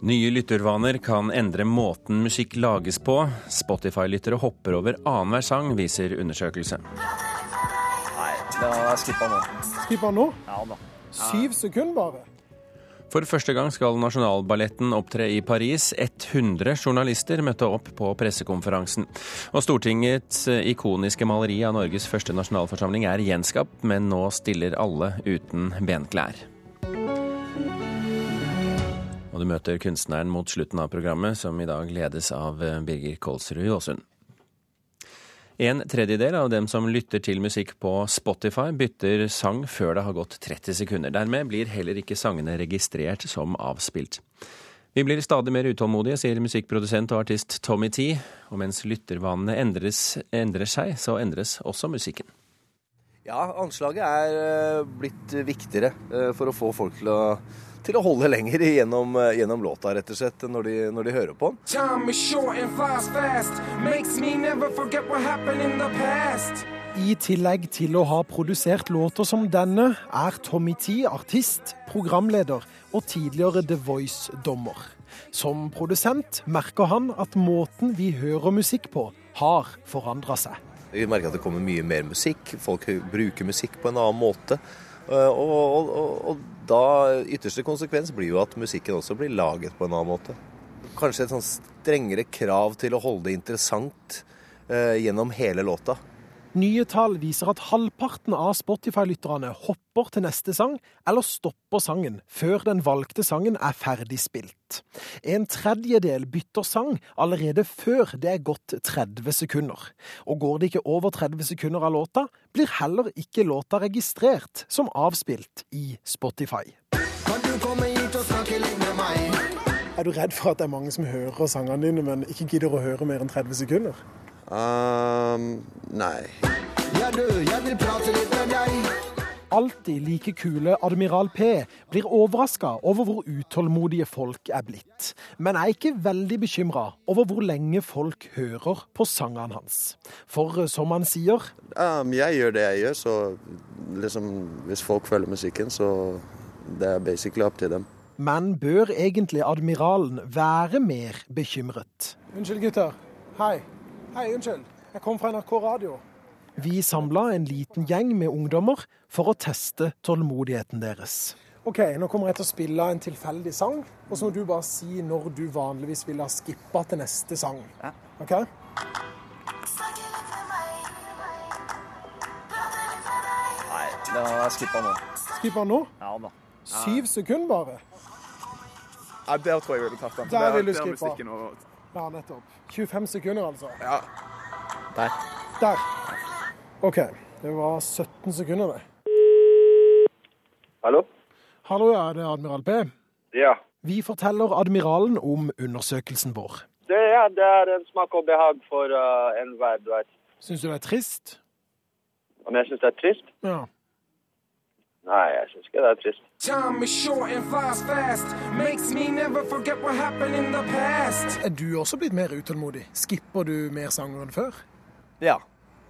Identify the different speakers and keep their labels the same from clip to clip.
Speaker 1: Nye lyttervaner kan endre måten musikk lages på. Spotify-lyttere hopper over annenhver sang, viser undersøkelse.
Speaker 2: Nei, det har jeg skippa nå.
Speaker 3: Skippa nå?
Speaker 2: Ja da.
Speaker 3: Syv sekunder bare.
Speaker 1: For første gang skal Nasjonalballetten opptre i Paris. 100 journalister møtte opp på pressekonferansen. Og Stortingets ikoniske maleri av Norges første nasjonalforsamling er gjenskapt, men nå stiller alle uten benklær. Og du møter kunstneren mot slutten av programmet, som i dag ledes av Birger Kolsrud Aasund. En tredjedel av dem som lytter til musikk på Spotify, bytter sang før det har gått 30 sekunder. Dermed blir heller ikke sangene registrert som avspilt. Vi blir stadig mer utålmodige, sier musikkprodusent og artist Tommy T. Og mens lyttervanene endres, endrer seg, så endres også musikken.
Speaker 2: Ja, anslaget er blitt viktigere for å få folk til å til å holde lenger gjennom, gjennom låta, rett og slett, når de, når de hører på den.
Speaker 3: I tillegg til å ha produsert låter som denne, er Tommy T artist, programleder og tidligere The Voice-dommer. Som produsent merker han at måten vi hører musikk på, har forandra seg.
Speaker 2: Vi merker at det kommer mye mer musikk, folk bruker musikk på en annen måte. Og, og, og, og da ytterste konsekvens blir jo at musikken også blir laget på en annen måte. Kanskje et sånn strengere krav til å holde det interessant eh, gjennom hele låta.
Speaker 3: Nye tall viser at halvparten av Spotify-lytterne hopper til neste sang, eller stopper sangen før den valgte sangen er ferdig spilt. En tredjedel bytter sang allerede før det er gått 30 sekunder. Og går det ikke over 30 sekunder av låta, blir heller ikke låta registrert som avspilt i Spotify. Kan du komme hit og snakke litt med meg? Er du redd for at det er mange som hører sangene dine, men ikke gidder å høre mer enn 30 sekunder?
Speaker 2: Um, nei.
Speaker 3: Ja, du, jeg vil prate litt med deg. Alltid like kule Admiral P blir overraska over hvor utålmodige folk er blitt, men er ikke veldig bekymra over hvor lenge folk hører på sangene hans. For som han sier
Speaker 4: um, Jeg gjør det jeg gjør, så liksom hvis folk følger musikken, så det er basically opp til dem.
Speaker 3: Men bør egentlig admiralen være mer bekymret? Unnskyld, gutter. Hei. Hei, unnskyld. Jeg kom fra NRK Radio. Vi samla en liten gjeng med ungdommer for å teste tålmodigheten deres. OK, nå kommer jeg til å spille en tilfeldig sang, og så må du bare si når du vanligvis ville ha skippa til neste sang.
Speaker 2: Ja.
Speaker 3: OK?
Speaker 2: Nei, den har jeg skippa nå.
Speaker 3: Skippa nå?
Speaker 2: Ja da.
Speaker 3: Syv sekunder bare.
Speaker 5: Ja, Der tror jeg jeg ville tatt den.
Speaker 3: Der vil du skippe. Ja, nettopp. 25 sekunder, altså.
Speaker 5: Ja.
Speaker 2: Der.
Speaker 3: Der. OK. Det var 17 sekunder, det.
Speaker 6: Hallo?
Speaker 3: Hallo, ja, det er Admiral P.
Speaker 6: Ja.
Speaker 3: Vi forteller admiralen om undersøkelsen vår.
Speaker 6: Det, ja, det er en smak og behag for uh, enhver, du vet.
Speaker 3: Syns du det er trist?
Speaker 6: Om jeg syns det er trist?
Speaker 3: Ja.
Speaker 6: Nei, jeg syns ikke det er trist.
Speaker 7: Time is short and flies fast. Makes me never forget what happened in the past.
Speaker 3: Er du også blitt mer utålmodig? Skipper du mer sanger enn før?
Speaker 2: Ja,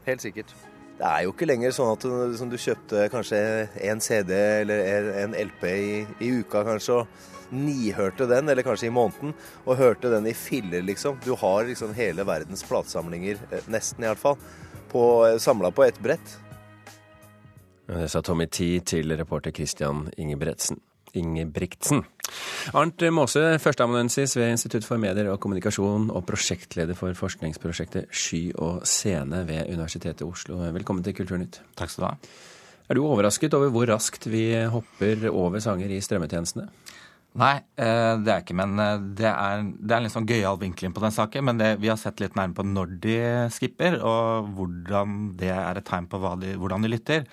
Speaker 2: helt sikkert. Det er jo ikke lenger sånn at du, som du kjøpte kanskje en CD eller en LP i, i uka kanskje, og nihørte den, eller kanskje i måneden, og hørte den i filler, liksom. Du har liksom hele verdens platesamlinger, i nesten iallfall, samla på ett brett.
Speaker 1: Det sa Tommy Tee til reporter Christian Ingebretsen. Ingebrigtsen. Arnt Maase, førsteamanuensis ved Institutt for medier og kommunikasjon og prosjektleder for forskningsprosjektet Sky og scene ved Universitetet i Oslo. Velkommen til Kulturnytt.
Speaker 8: Takk skal du ha.
Speaker 1: Er du overrasket over hvor raskt vi hopper over sanger i strømmetjenestene?
Speaker 8: Nei, det er ikke, men det er, det er en litt sånn gøyal vinkling på den saken. Men det, vi har sett litt nærmere på når de skipper, og hvordan det er et tegn på de, hvordan de lytter.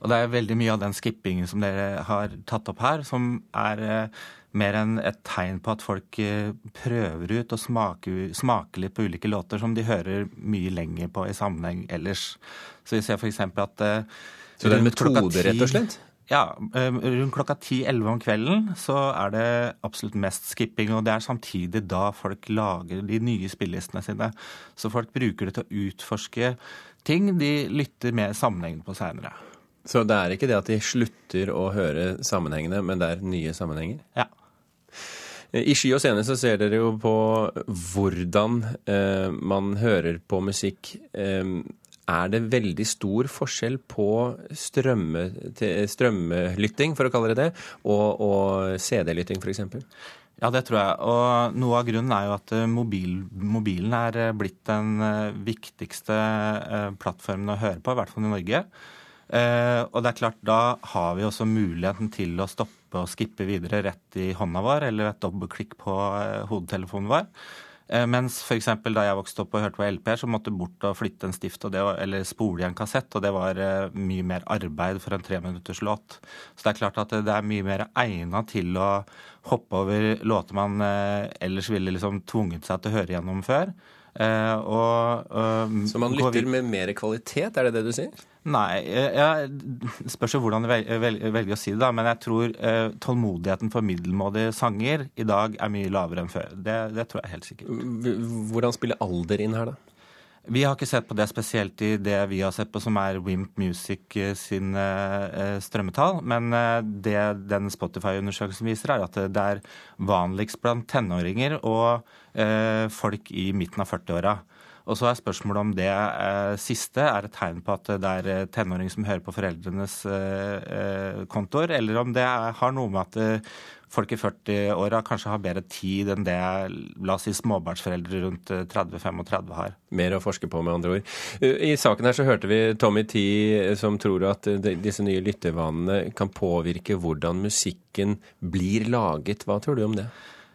Speaker 8: Og det er veldig mye av den skippingen som dere har tatt opp her, som er eh, mer enn et tegn på at folk eh, prøver ut og smaker, smaker, litt på ulike låter som de hører mye lenger på i sammenheng ellers. Så vi ser f.eks. at eh,
Speaker 1: Så det er en metode, rett og slett?
Speaker 8: Ja. Rundt klokka 10-11 om kvelden så er det absolutt mest skipping. Og det er samtidig da folk lager de nye spillelistene sine. Så folk bruker det til å utforske ting de lytter mer sammenhengende på seinere.
Speaker 1: Så det er ikke det at de slutter å høre sammenhengene, men det er nye sammenhenger?
Speaker 8: Ja.
Speaker 1: I Sky og Scene så ser dere jo på hvordan eh, man hører på musikk. Eh, er det veldig stor forskjell på strømme, strømmelytting, for å kalle det det, og, og CD-lytting f.eks.?
Speaker 8: Ja, det tror jeg. Og noe av grunnen er jo at eh, mobil, mobilen er eh, blitt den eh, viktigste plattformen å høre på, i hvert fall i Norge. Og det er klart, da har vi også muligheten til å stoppe og skippe videre rett i hånda vår, eller et dobbeltklikk på hodetelefonen vår. Eh, mens f.eks. da jeg vokste opp og hørte på LP-er, så måtte bort og flytte en stift var, eller spole i en kassett, og det var eh, mye mer arbeid for en treminutters låt. Så det er klart at det er mye mer egna til å hoppe over låter man eh, ellers ville liksom tvunget seg til å høre gjennom før.
Speaker 1: Og, og, så man lytter med mer kvalitet, er det det du sier?
Speaker 8: Nei, jeg spørs jo hvordan du velger å si det, da. Men jeg tror eh, tålmodigheten for middelmådige sanger i dag er mye lavere enn før. Det, det, tror jeg helt sikkert.
Speaker 1: Hvordan spiller alder inn her, da?
Speaker 8: Vi har ikke sett på det spesielt i det vi har sett på som er Wimp Music eh, sin eh, strømmetall. Men eh, det den Spotify-undersøkelsen viser, er at det er vanligst blant tenåringer og eh, folk i midten av 40-åra. Og så er spørsmålet om det eh, siste er et tegn på at det er tenåring som hører på foreldrenes eh, eh kontoer, eller om det har noe med at eh, folk i 40-åra kanskje har bedre tid enn det la oss si småbarnsforeldre rundt 30-35 eh, har.
Speaker 1: Mer å forske på, med andre ord. I saken her så hørte vi Tommy Tee som tror at disse nye lyttevanene kan påvirke hvordan musikken blir laget. Hva tror du om det?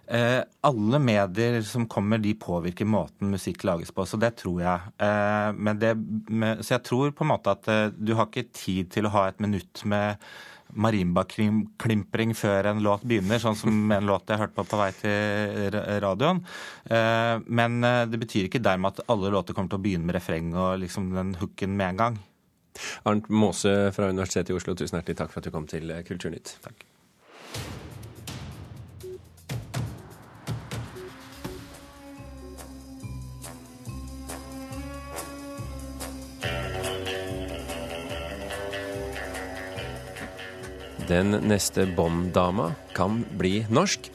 Speaker 8: Eh, alle medier som kommer, de påvirker måten musikk lages på, så det tror jeg. Eh, det, med, så jeg tror på en måte at eh, du har ikke tid til å ha et minutt med marimbaklimpring før en låt begynner, sånn som en låt jeg hørte på på vei til radioen. Eh, men eh, det betyr ikke dermed at alle låter kommer til å begynne med refreng og liksom den hooken med en gang.
Speaker 1: Arnt Måse fra Universitetet i Oslo, tusen hjertelig takk for at du kom til Kulturnytt.
Speaker 8: Takk.
Speaker 1: Den neste Bond-dama kan bli norsk.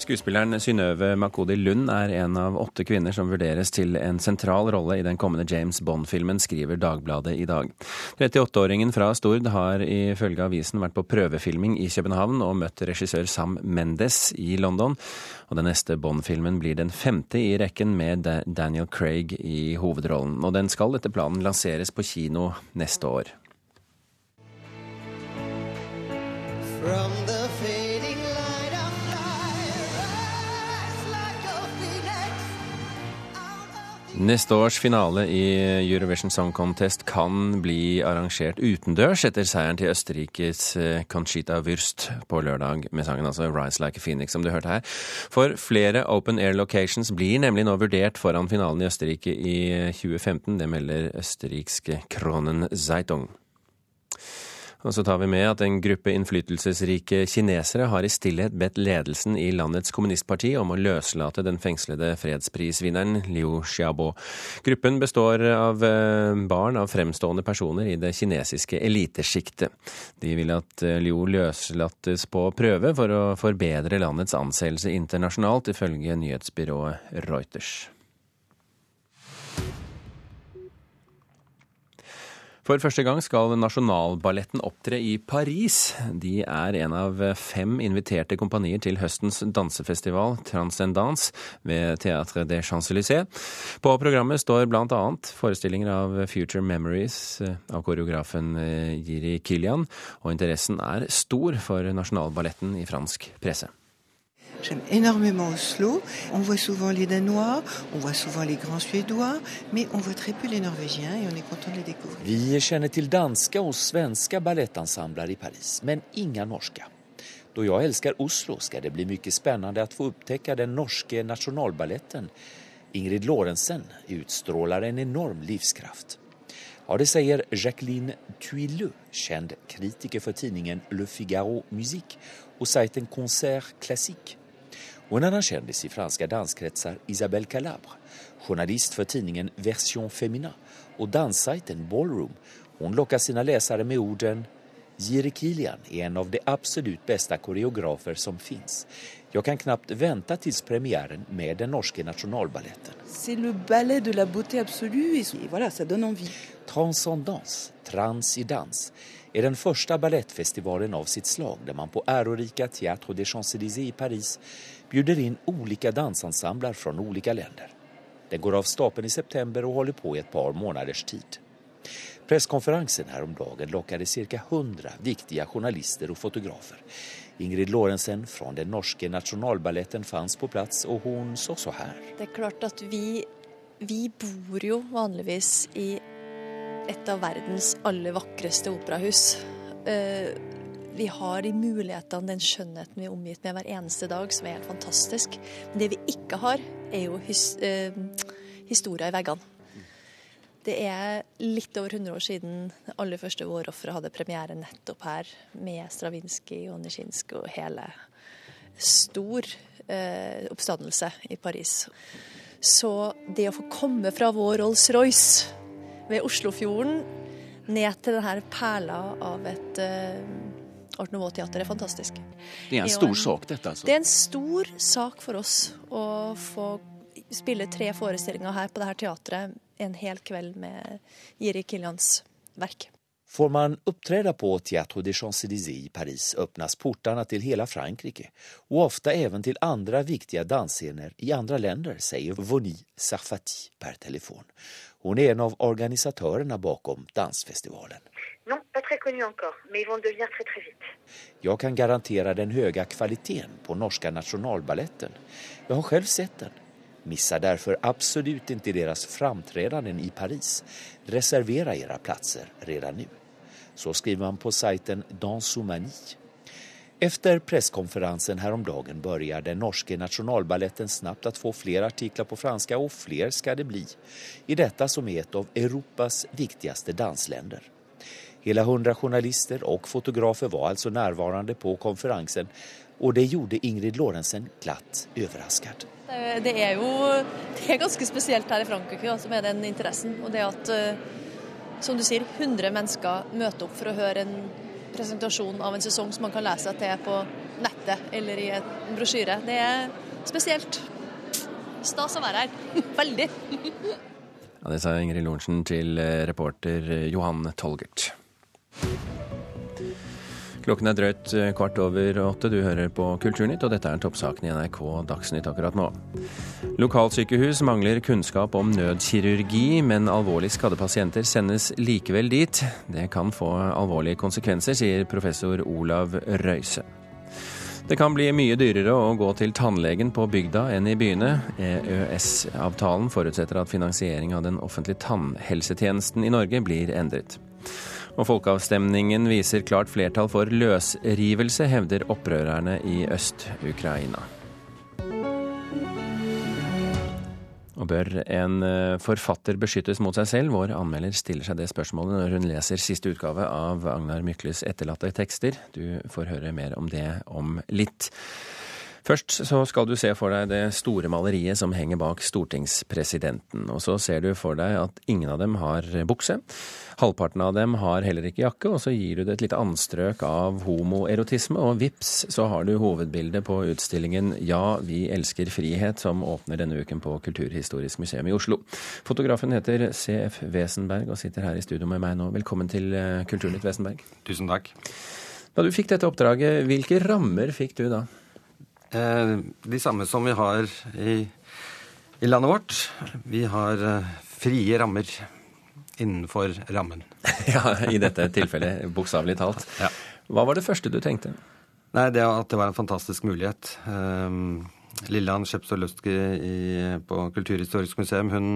Speaker 1: Skuespilleren Synnøve Makodi Lund er en av åtte kvinner som vurderes til en sentral rolle i den kommende James Bond-filmen, skriver Dagbladet i dag. 38-åringen fra Stord har ifølge avisen vært på prøvefilming i København og møtt regissør Sam Mendes i London. Og den neste Bond-filmen blir den femte i rekken med Daniel Craig i hovedrollen. Og den skal etter planen lanseres på kino neste år. From the fading light of Neste års finale i Eurovision Song Contest kan bli arrangert utendørs etter seieren til Østerrikes eh, Conchita Würst på lørdag med sangen altså Rise Like a Phoenix, som du hørte her. For flere open air locations blir nemlig nå vurdert foran finalen i Østerrike i 2015. Det melder østerrikske Kronen Zeitung. Og så tar vi med at en gruppe innflytelsesrike kinesere har i stillhet bedt ledelsen i landets kommunistparti om å løslate den fengslede fredsprisvinneren Liu Xiaobo. Gruppen består av eh, barn av fremstående personer i det kinesiske elitesjiktet. De vil at eh, Liu løslates på prøve for å forbedre landets anseelse internasjonalt, ifølge nyhetsbyrået Reuters. For første gang skal Nasjonalballetten opptre i Paris. De er en av fem inviterte kompanier til høstens dansefestival Transcendance ved Théâtre des Champs-Élysées. På programmet står annet forestillinger av Future Memories eh, av koreografen Jiri eh, Kilian, og interessen er stor for Nasjonalballetten i fransk presse.
Speaker 9: J'aime énormément Oslo. On voit souvent les Danois, on voit souvent les grands Suédois, mais on voit très peu les Norvégiens et on est content de les découvrir.
Speaker 10: Vi känner till danska och svenska balettensembler i Paris, men inga norska. Då jag älskar Oslo ska det bli mycket spännande att få upptäcka den norske nationalballetten. Ingrid Lorentzen utstrålar en enorm livskraft. Ja, det säger Jacqueline Tuileux, känd kritiker för tidningen Le Figaro Musique och sajten Concert Classique. Och en annan kändis i franska danskretsar, Isabelle Calabre, journalist för tidningen Version Femina och danssajten Ballroom, hon lockar sina läsare med orden Jiri Kilian är en av de absolut bästa koreografer som finns. Jag kan knappt vänta tills premiären med den norske nationalballetten.
Speaker 11: C'est le ballet de la beauté absolue et voilà, ça donne envie.
Speaker 10: Transcendance, Trans i dans, är den första ballettfestivalen av sitt slag där man på ärorika Théâtre des Champs-Élysées i Paris bjuder in olika dansensembler från olika länder. Den går av stapeln i september och håller på i ett par månaders tid. Presskonferensen häromdagen lockade cirka 100 viktiga journalister och fotografer. Ingrid Lorentzen fra den norske nasjonalballetten fanns på plass, og hun så så her.
Speaker 12: Det er klart at vi, vi bor jo vanligvis i et av verdens aller vakreste operahus. Vi har de mulighetene, den skjønnheten vi er omgitt med hver eneste dag, som er helt fantastisk. Men det vi ikke har, er jo his, eh, historia i veggene. Det er litt over 100 år siden det aller første Vårofferet hadde premiere nettopp her, med Stravinskij og Nisjinskij og hele stor eh, oppstandelse i Paris. Så det å få komme fra vår Rolls-Royce ved Oslofjorden ned til denne perla av et eh, Art Nouveau-teater er fantastisk.
Speaker 10: Det er en stor sak dette? altså?
Speaker 12: Det er en stor sak for oss å få spille tre forestillinger her på dette teatret en hel kveld med Jiri Kilians verk.
Speaker 10: Får man uppträda på Théâtre des Champs-Élysées i Paris öppnas portarna till hela Frankrike og ofte även til andre viktige dansscener i andre länder, sier Voni Sarfati per telefon. Hun er en av organisatørene bakom dansfestivalen.
Speaker 13: Non, pas très connus encore, mais ils vont devenir très très vite.
Speaker 10: Jag kan garantera den höga kvaliteten på norska nationalballetten. Jag har själv sett den. Missa därför absolut inte deras framträdanden i Paris. Reservera era platser redan nu. Så skriver man på sajten Dansomani. Efter presskonferensen häromdagen börjar den norske nationalballetten snabbt att få fler artiklar på franska och fler ska det bli. I detta som är ett av Europas viktigaste dansländer. Hela hundra journalister och fotografer var alltså närvarande på konferensen och det gjorde Ingrid Lorentzen glatt överraskad.
Speaker 12: Det, er jo det er ganske spesielt her i Frankrike, som er den interessen. Og det at, eh, som du sier, 100 mennesker møter opp for å høre en presentasjon av en sesong som man kan lese til på nettet eller i en brosjyre. Det er spesielt. Stas å være her. Veldig.
Speaker 1: Ja, det sa Ingrid Lorentzen til eh, reporter Johan Tolgert. Klokken er drøyt eh, kvart over åtte. Du hører på Kulturnytt, og dette er toppsaken i NRK Dagsnytt akkurat nå. Lokalsykehus mangler kunnskap om nødkirurgi, men alvorlig skadde pasienter sendes likevel dit. Det kan få alvorlige konsekvenser, sier professor Olav Røise. Det kan bli mye dyrere å gå til tannlegen på bygda enn i byene. EØS-avtalen forutsetter at finansiering av den offentlige tannhelsetjenesten i Norge blir endret. Og folkeavstemningen viser klart flertall for løsrivelse, hevder opprørerne i Øst-Ukraina. Og bør en eh, forfatter beskyttes mot seg selv? Vår anmelder stiller seg det spørsmålet når hun leser siste utgave av Agnar Mykles etterlatte tekster. Du får høre mer om det om litt. Først så skal du se for deg det store maleriet som henger bak stortingspresidenten. Og så ser du for deg at ingen av dem har bukse. Halvparten av dem har heller ikke jakke, og så gir du det et lite anstrøk av homoerotisme, og vips, så har du hovedbildet på utstillingen Ja, vi elsker frihet, som åpner denne uken på Kulturhistorisk museum i Oslo. Fotografen heter CF Wesenberg og sitter her i studio med meg nå. Velkommen til eh, Kulturnytt, Wesenberg.
Speaker 14: Tusen takk.
Speaker 1: Da du fikk dette oppdraget, hvilke rammer fikk du da?
Speaker 14: Eh, de samme som vi har i, i landet vårt. Vi har eh, frie rammer innenfor rammen.
Speaker 1: ja, I dette tilfellet bokstavelig talt.
Speaker 14: Ja.
Speaker 1: Hva var det første du tenkte?
Speaker 14: Nei, det At det var en fantastisk mulighet. Um, Lilland Skjepstolowski på Kulturhistorisk museum hun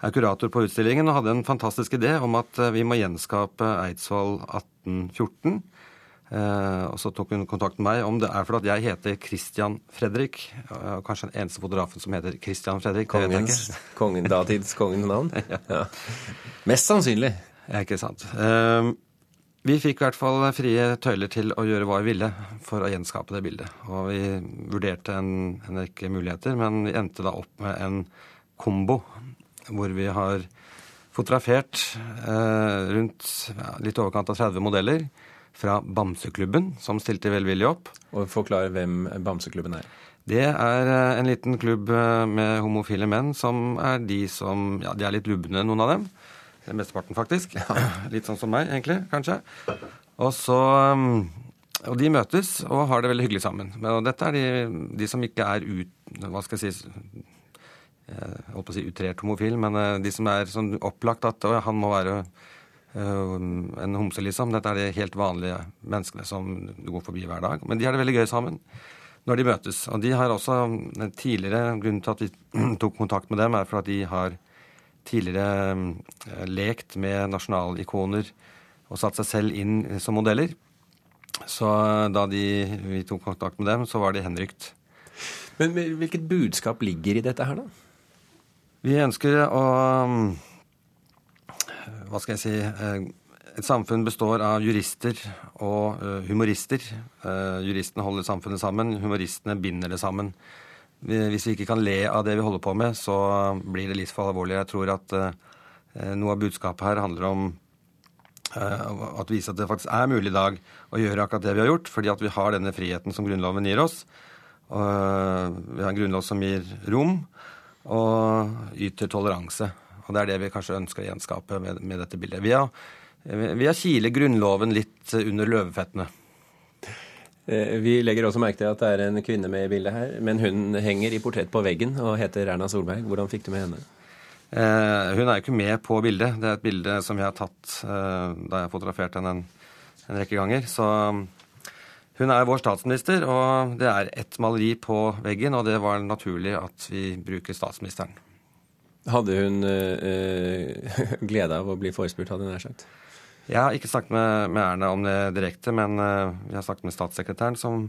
Speaker 14: er kurator på utstillingen og hadde en fantastisk idé om at eh, vi må gjenskape Eidsvoll 1814 Eh, og så tok hun kontakt med meg om det er fordi jeg heter Christian Fredrik. Og kanskje den eneste fotografen som heter Christian Fredrik.
Speaker 1: Kongens, kongen, datidens kongenavn? ja. ja. Mest sannsynlig.
Speaker 14: Ja, ikke sant. Eh, vi fikk i hvert fall frie tøyler til å gjøre hva vi ville for å gjenskape det bildet. Og vi vurderte en, en rekke muligheter, men vi endte da opp med en kombo hvor vi har fotografert eh, rundt ja, litt overkant av 30 modeller fra Bamseklubben, som stilte velvillig opp.
Speaker 1: Og Forklar hvem Bamseklubben er.
Speaker 14: Det er eh, en liten klubb eh, med homofile menn som er de som Ja, de er litt lubne, noen av dem. Er Mesteparten, faktisk. Litt sånn som meg, egentlig, kanskje. Og så mm, Og de møtes og har det veldig hyggelig sammen. Og dette er de, de som ikke er ut... Hva skal jeg si jeg holdt på å si utrert homofil, men eh, de som er sånn opplagt at han må være en homse, liksom. Dette er de helt vanlige menneskene som du går forbi hver dag. Men de har det veldig gøy sammen når de møtes. Og de har også tidligere Grunnen til at vi tok kontakt med dem, er for at de har tidligere uh, lekt med nasjonalikoner og satt seg selv inn som modeller. Så da de, vi tok kontakt med dem, så var de henrykt.
Speaker 1: Men hvilket budskap ligger i dette her, da?
Speaker 14: Vi ønsker å Hva skal jeg si eh, Et samfunn består av jurister og eh, humorister. Eh, juristene holder samfunnet sammen, humoristene binder det sammen. Hvis vi ikke kan le av det vi holder på med, så blir det litt for alvorlig. Jeg tror at noe av budskapet her handler om å vise at det faktisk er mulig i dag å gjøre akkurat det vi har gjort, fordi at vi har denne friheten som Grunnloven gir oss. Vi har en grunnlov som gir rom og yter toleranse. Og det er det vi kanskje ønsker å gjenskape med, med dette bildet. Vi har, vi har kile Grunnloven litt under løvefettene.
Speaker 1: Eh, vi legger også merke til at det er en kvinne med i bildet her, men hun henger i portrett på veggen og heter Erna Solberg. Hvordan fikk du med henne?
Speaker 14: Eh, hun er jo ikke med på bildet. Det er et bilde som jeg har tatt eh, da jeg har fotografert henne en, en rekke ganger. Så hun er vår statsminister, og det er ett maleri på veggen, og det var naturlig at vi bruker statsministeren.
Speaker 1: Hadde hun øh, glede av å bli forespurt, hadde hun nær sagt?
Speaker 14: Jeg har ikke snakket med, med Erna om det direkte, men øh, vi har snakket med statssekretæren, som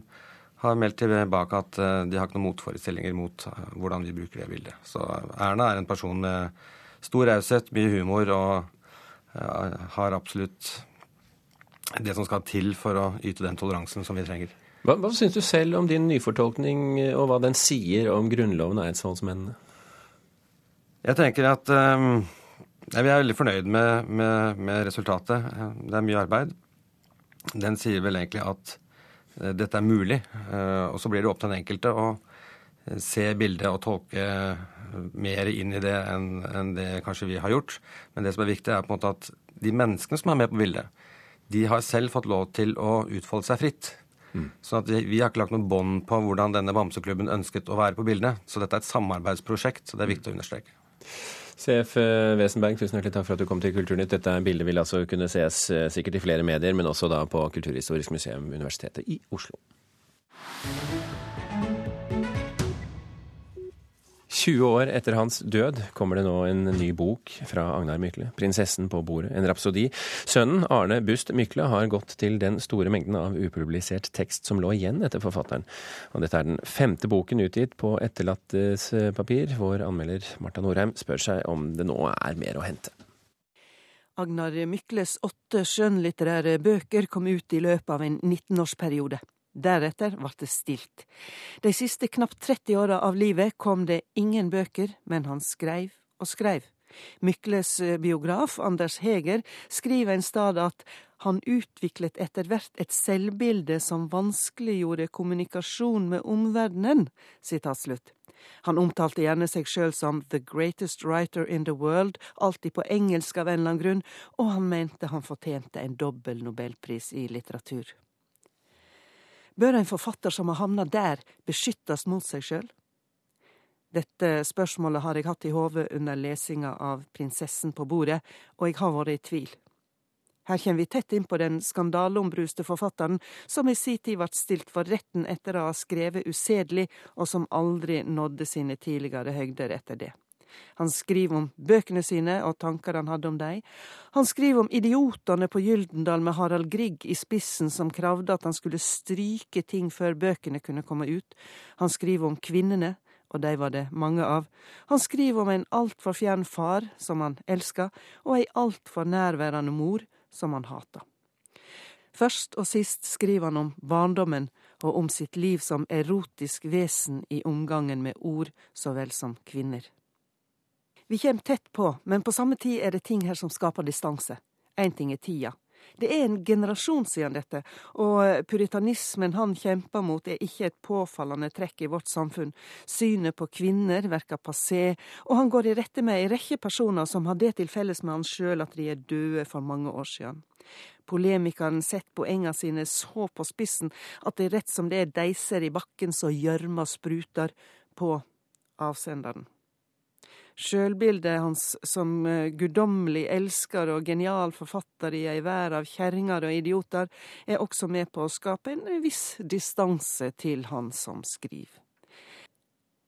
Speaker 14: har meldt tilbake at øh, de har ikke noen motforestillinger mot hvordan vi bruker det bildet. Så Erna er en person med stor raushet, mye humor og har absolutt det som skal til for å yte den toleransen som vi trenger.
Speaker 1: Hva, hva syns du selv om din nyfortolkning, og hva den sier om Grunnloven og eidsvollsmennene?
Speaker 14: Jeg tenker at um, Vi er veldig fornøyd med, med, med, resultatet. Det er mye arbeid. Den sier vel egentlig at uh, dette er mulig. Uh, og så blir det opp til den enkelte å uh, se bildet og tolke mer inn i det enn en det kanskje vi har gjort. Men det som er viktig, er på en måte at de menneskene som er med på bildet, de har selv fått lov til å utfolde seg fritt. Mm. Så at vi, vi, har ikke lagt noe bånd på hvordan denne bamseklubben ønsket å være på bildene. Så dette er et samarbeidsprosjekt, så det er viktig å understreke.
Speaker 1: CF eh, Wesenberg, tusen hjertelig takk for at du kom til Kulturnytt. Dette bildet vil altså kunne ses eh, sikkert i flere medier, men også da på Kulturhistorisk museum, Universitetet i Oslo. 20 år etter hans død kommer det nå en ny bok fra Agnar Mykle, 'Prinsessen på bordet', en rapsodi. Sønnen, Arne Bust Mykle, har gått til den store mengden av upublisert tekst som lå igjen etter forfatteren. Og dette er den femte boken utgitt på etterlattes papir. Vår anmelder Marta Norheim spør seg om det nå er mer å hente.
Speaker 15: Agnar Mykles åtte skjønnlitterære bøker kom ut i løpet av en 19-årsperiode. Deretter ble det stilt. De siste knapt 30 åra av livet kom det ingen bøker, men han skreiv og skreiv. Mykles eh, biograf Anders Heger skriver en stad at han utviklet etter hvert et selvbilde som vanskeliggjorde kommunikasjon med omverdenen. Han omtalte gjerne seg sjøl som the greatest writer in the world, alltid på engelsk av en eller annen grunn, og han mente han fortjente en dobbel nobelpris i litteratur. Bør en forfatter som har havna der, beskyttes mot seg sjøl? Dette spørsmålet har jeg hatt i hodet under lesinga av Prinsessen på bordet, og jeg har vært i tvil. Her kommer vi tett inn på den skandaleombruste forfatteren som i si tid ble stilt for retten etter å ha skrevet usedelig, og som aldri nådde sine tidligere høgder etter det. Han skriver om bøkene sine og tanker han hadde om dem. Han skriver om idiotene på Gyldendal med Harald Grieg i spissen som kravde at han skulle stryke ting før bøkene kunne komme ut. Han skriver om kvinnene, og de var det mange av. Han skriver om en altfor fjern far som han elska, og ei altfor nærværende mor som han hata. Først og sist skriver han om barndommen og om sitt liv som erotisk vesen i omgangen med ord så vel som kvinner. Vi kommer tett på, men på samme tid er det ting her som skaper distanse. Én ting er tida. Det er en generasjon siden dette, og puritanismen han kjemper mot er ikke et påfallende trekk i vårt samfunn. Synet på kvinner verker passé, og han går i rette med ei rekke personer som har det til felles med han sjøl at de er døde for mange år siden. Polemikeren setter poengene sine så på spissen at det er rett som det er deiser i bakken så gjørma spruter på avsenderen. Sjølbildet hans som eh, guddommelig elsker og genial forfatter i ei verd av kjerringer og idioter, er også med på å skape en viss distanse til han som skriver.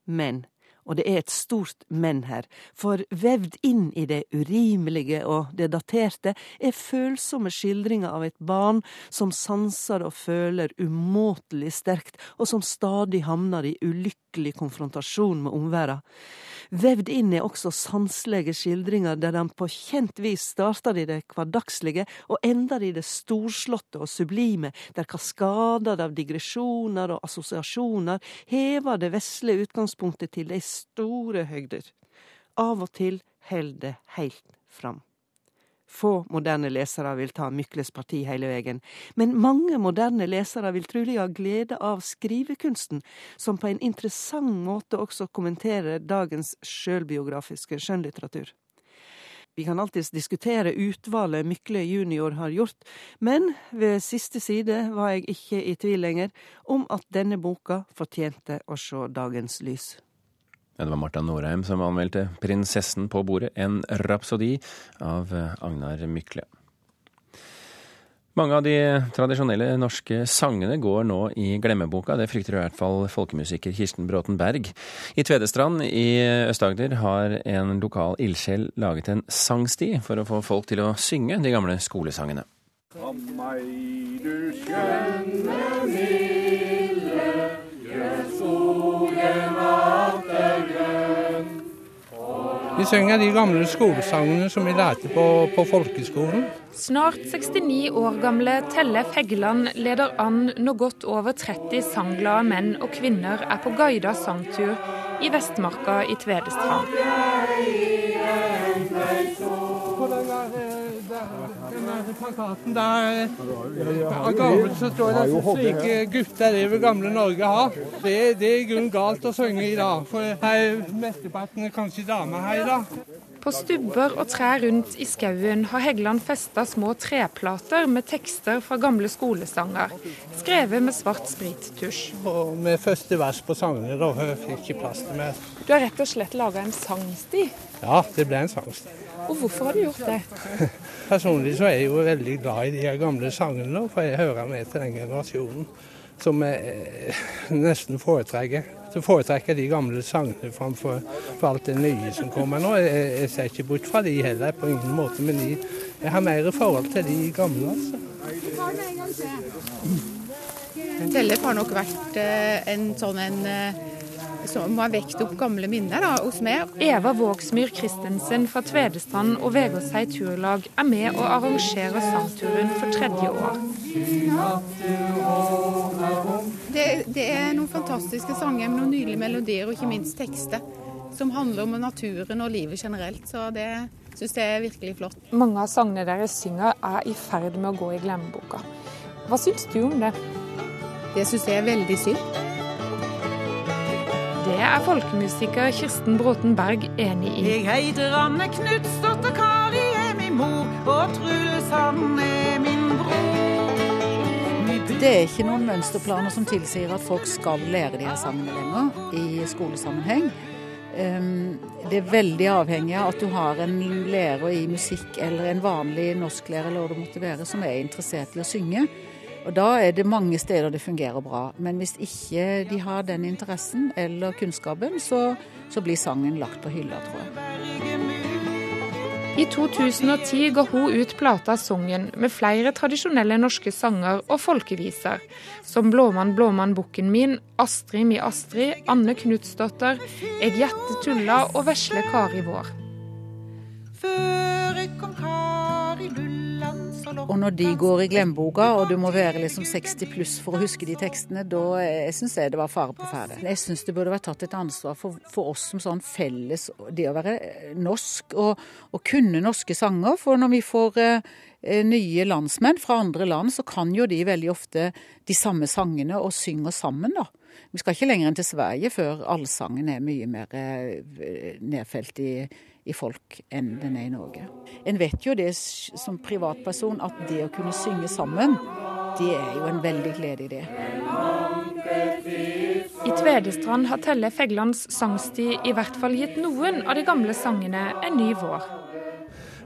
Speaker 15: Men og det er et stort men her, for vevd inn i det urimelige og det daterte er følsomme skildringer av et barn som sanser og føler umåtelig sterkt, og som stadig havner i ulykkelig konfrontasjon med omverda. Vevd inn er også sanselige skildringer der han på kjent vis starter i det hverdagslige og ender i det storslåtte og sublime, der kaskader av digresjoner og assosiasjoner hever det vesle utgangspunktet til de store høgder. Av og til held det heilt fram. Få moderne lesere vil ta Mykles parti hele veien, men mange moderne lesere vil trolig ha glede av skrivekunsten, som på en interessant måte også kommenterer dagens sjølbiografiske skjønnlitteratur. Vi kan alltids diskutere utvalget Mykle junior har gjort, men ved siste side var jeg ikke i tvil lenger om at denne boka fortjente å se dagens lys.
Speaker 1: Det var Marta Norheim som anmeldte 'Prinsessen på bordet', en rapsodi av Agnar Mykle. Mange av de tradisjonelle norske sangene går nå i glemmeboka. Det frykter i hvert fall folkemusiker Kirsten Bråten Berg. I Tvedestrand i Øst-Agder har en lokal ildsjel laget en sangsti for å få folk til å synge de gamle skolesangene. Som meg, du skjønne milde,
Speaker 16: vi synger de gamle skolesangene som vi lærte på, på folkeskolen.
Speaker 17: Snart 69 år gamle Tellef Heggeland leder an når godt over 30 sangglade menn og kvinner er på guida sangtur i Vestmarka i Tvedestrand.
Speaker 16: Plakaten der av gammelt så står det at slike gutter det vil gamle Norge ha. Det, det er i grunnen galt å synge i dag, for her mesteparten er kanskje damer her i dag.
Speaker 17: På stubber og trær rundt i skauen har Heggeland festa små treplater med tekster fra gamle skolesanger, skrevet med svart sprittusj.
Speaker 16: Og med første vers på sangene, da fikk ikke plass til mer.
Speaker 17: Du har rett og slett laga en sangsti?
Speaker 16: Ja, det ble en sangsti.
Speaker 17: Og hvorfor har du gjort det?
Speaker 16: Personlig så er jeg jo veldig glad i de gamle sangene, for jeg hører med til den generasjonen som jeg nesten foretrekker. Så foretrekker de gamle sangene framfor for alt det nye som kommer nå. Jeg, jeg ser ikke bort fra de heller, på ingen måte, men de, jeg har mer forhold til de gamle. altså.
Speaker 18: Tellef har nok vært en sånn en som har vekt opp gamle minner da, hos meg.
Speaker 17: Eva Vågsmyr Christensen fra Tvedestrand og Vegårshei turlag er med og arrangerer sangturen for tredje år.
Speaker 18: Det, det er noen fantastiske sanger med noen nydelige melodier og ikke minst tekster. Som handler om naturen og livet generelt. Så det syns jeg er virkelig flott.
Speaker 17: Mange av sangene dere synger er i ferd med å gå i glemmeboka. Hva syns du om det?
Speaker 18: Det syns jeg er veldig synd.
Speaker 17: Det er folkemusiker Kirsten Bråten Berg enig i.
Speaker 19: Jeg heter Anne Knutsdotter, Kari er min mor, og Truls han er min bror.
Speaker 20: Det er ikke noen mønsterplaner som tilsier at folk skal lære de her sangene lenger i skolesammenheng. Det er veldig avhengig av at du har en lærer i musikk eller en vanlig norsklærer eller hva det måtte være, som er interessert i å synge. Og Da er det mange steder det fungerer bra. Men hvis ikke de har den interessen eller kunnskapen, så, så blir sangen lagt på hylla, tror jeg.
Speaker 17: I 2010 ga hun ut plata Songen med flere tradisjonelle norske sanger og folkeviser, som Blåmann, blåmann, bukken min, Astrid mi Astrid, Anne Knutsdotter, Eg gjette tulla og Vesle Kari vår.
Speaker 20: Før jeg kom Kari Lulland og når de går i glemmeboka, og du må være liksom 60 pluss for å huske de tekstene, da syns jeg det var fare på ferde. Jeg syns det burde vært tatt et ansvar for, for, oss som sånn felles, det å være norsk og, og kunne norske sanger. For når vi får eh, eh, nye landsmenn fra andre land, så kan jo de veldig ofte de samme sangene og synger sammen, da. Vi skal ikke lenger enn til Sverige før allsangen er mye mer eh, nedfelt i, i folk enn den er i Norge. En vet jo det som privatperson at det å kunne synge sammen, det er jo en veldig glede i det.
Speaker 17: I Tvedestrand har Telle Feglands sangsti i hvert fall gitt noen av de gamle sangene en ny vår.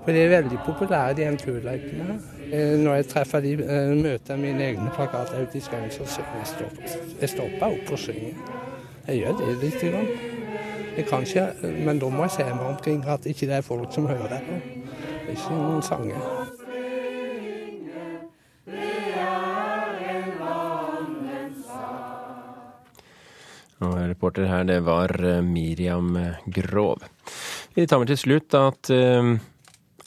Speaker 16: For de er veldig populære, de NTU-lekene. Eh, når jeg treffer de, eh, møter mine egne plakater ute i skauen, så synger jeg stopper, jeg opp og synger. Jeg gjør det litt. Grann. Jeg kan ikke, men da må jeg se meg omkring at ikke det er folk som hører det. Det er ikke noen sanger.
Speaker 1: Og reporter her, det var eh, Miriam Grov. Vi tar med til slutt at uh,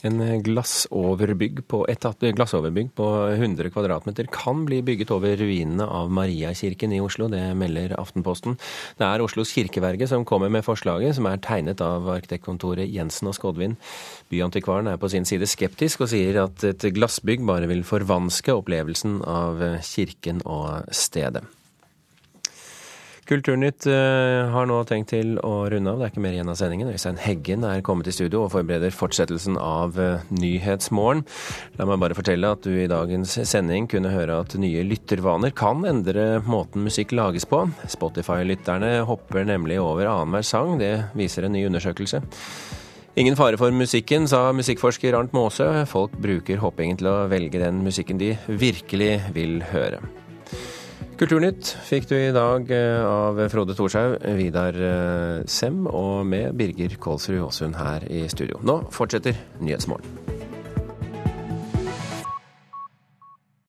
Speaker 1: en glassoverbygg på, et glassoverbygg på 100 kvadratmeter kan bli bygget over ruinene av Mariakirken i Oslo. Det melder Aftenposten. Det er Oslos kirkeverge som kommer med forslaget, som er tegnet av arkitektkontoret Jensen og Skodvin. Byantikvaren er på sin side skeptisk og sier at et glassbygg bare vil forvanske opplevelsen av kirken og stedet. Kulturnytt eh, har nå tenkt til å runde av. Det er ikke mer igjen av sendingen. Øystein Heggen er kommet i studio og forbereder fortsettelsen av eh, Nyhetsmorgen. La meg bare fortelle at du i dagens sending kunne høre at nye lyttervaner kan endre måten musikk lages på. Spotify-lytterne hopper nemlig over annenhver sang. Det viser en ny undersøkelse. Ingen fare for musikken, sa musikkforsker Arnt Maasø. Folk bruker hoppingen til å velge den musikken de virkelig vil høre. Kulturnytt fikk du i dag eh, av Frode Thorshaug, Vidar eh, Sem og med Birger Kålsrud Aasund her i studio. Nå fortsetter Nyhetsmorgen.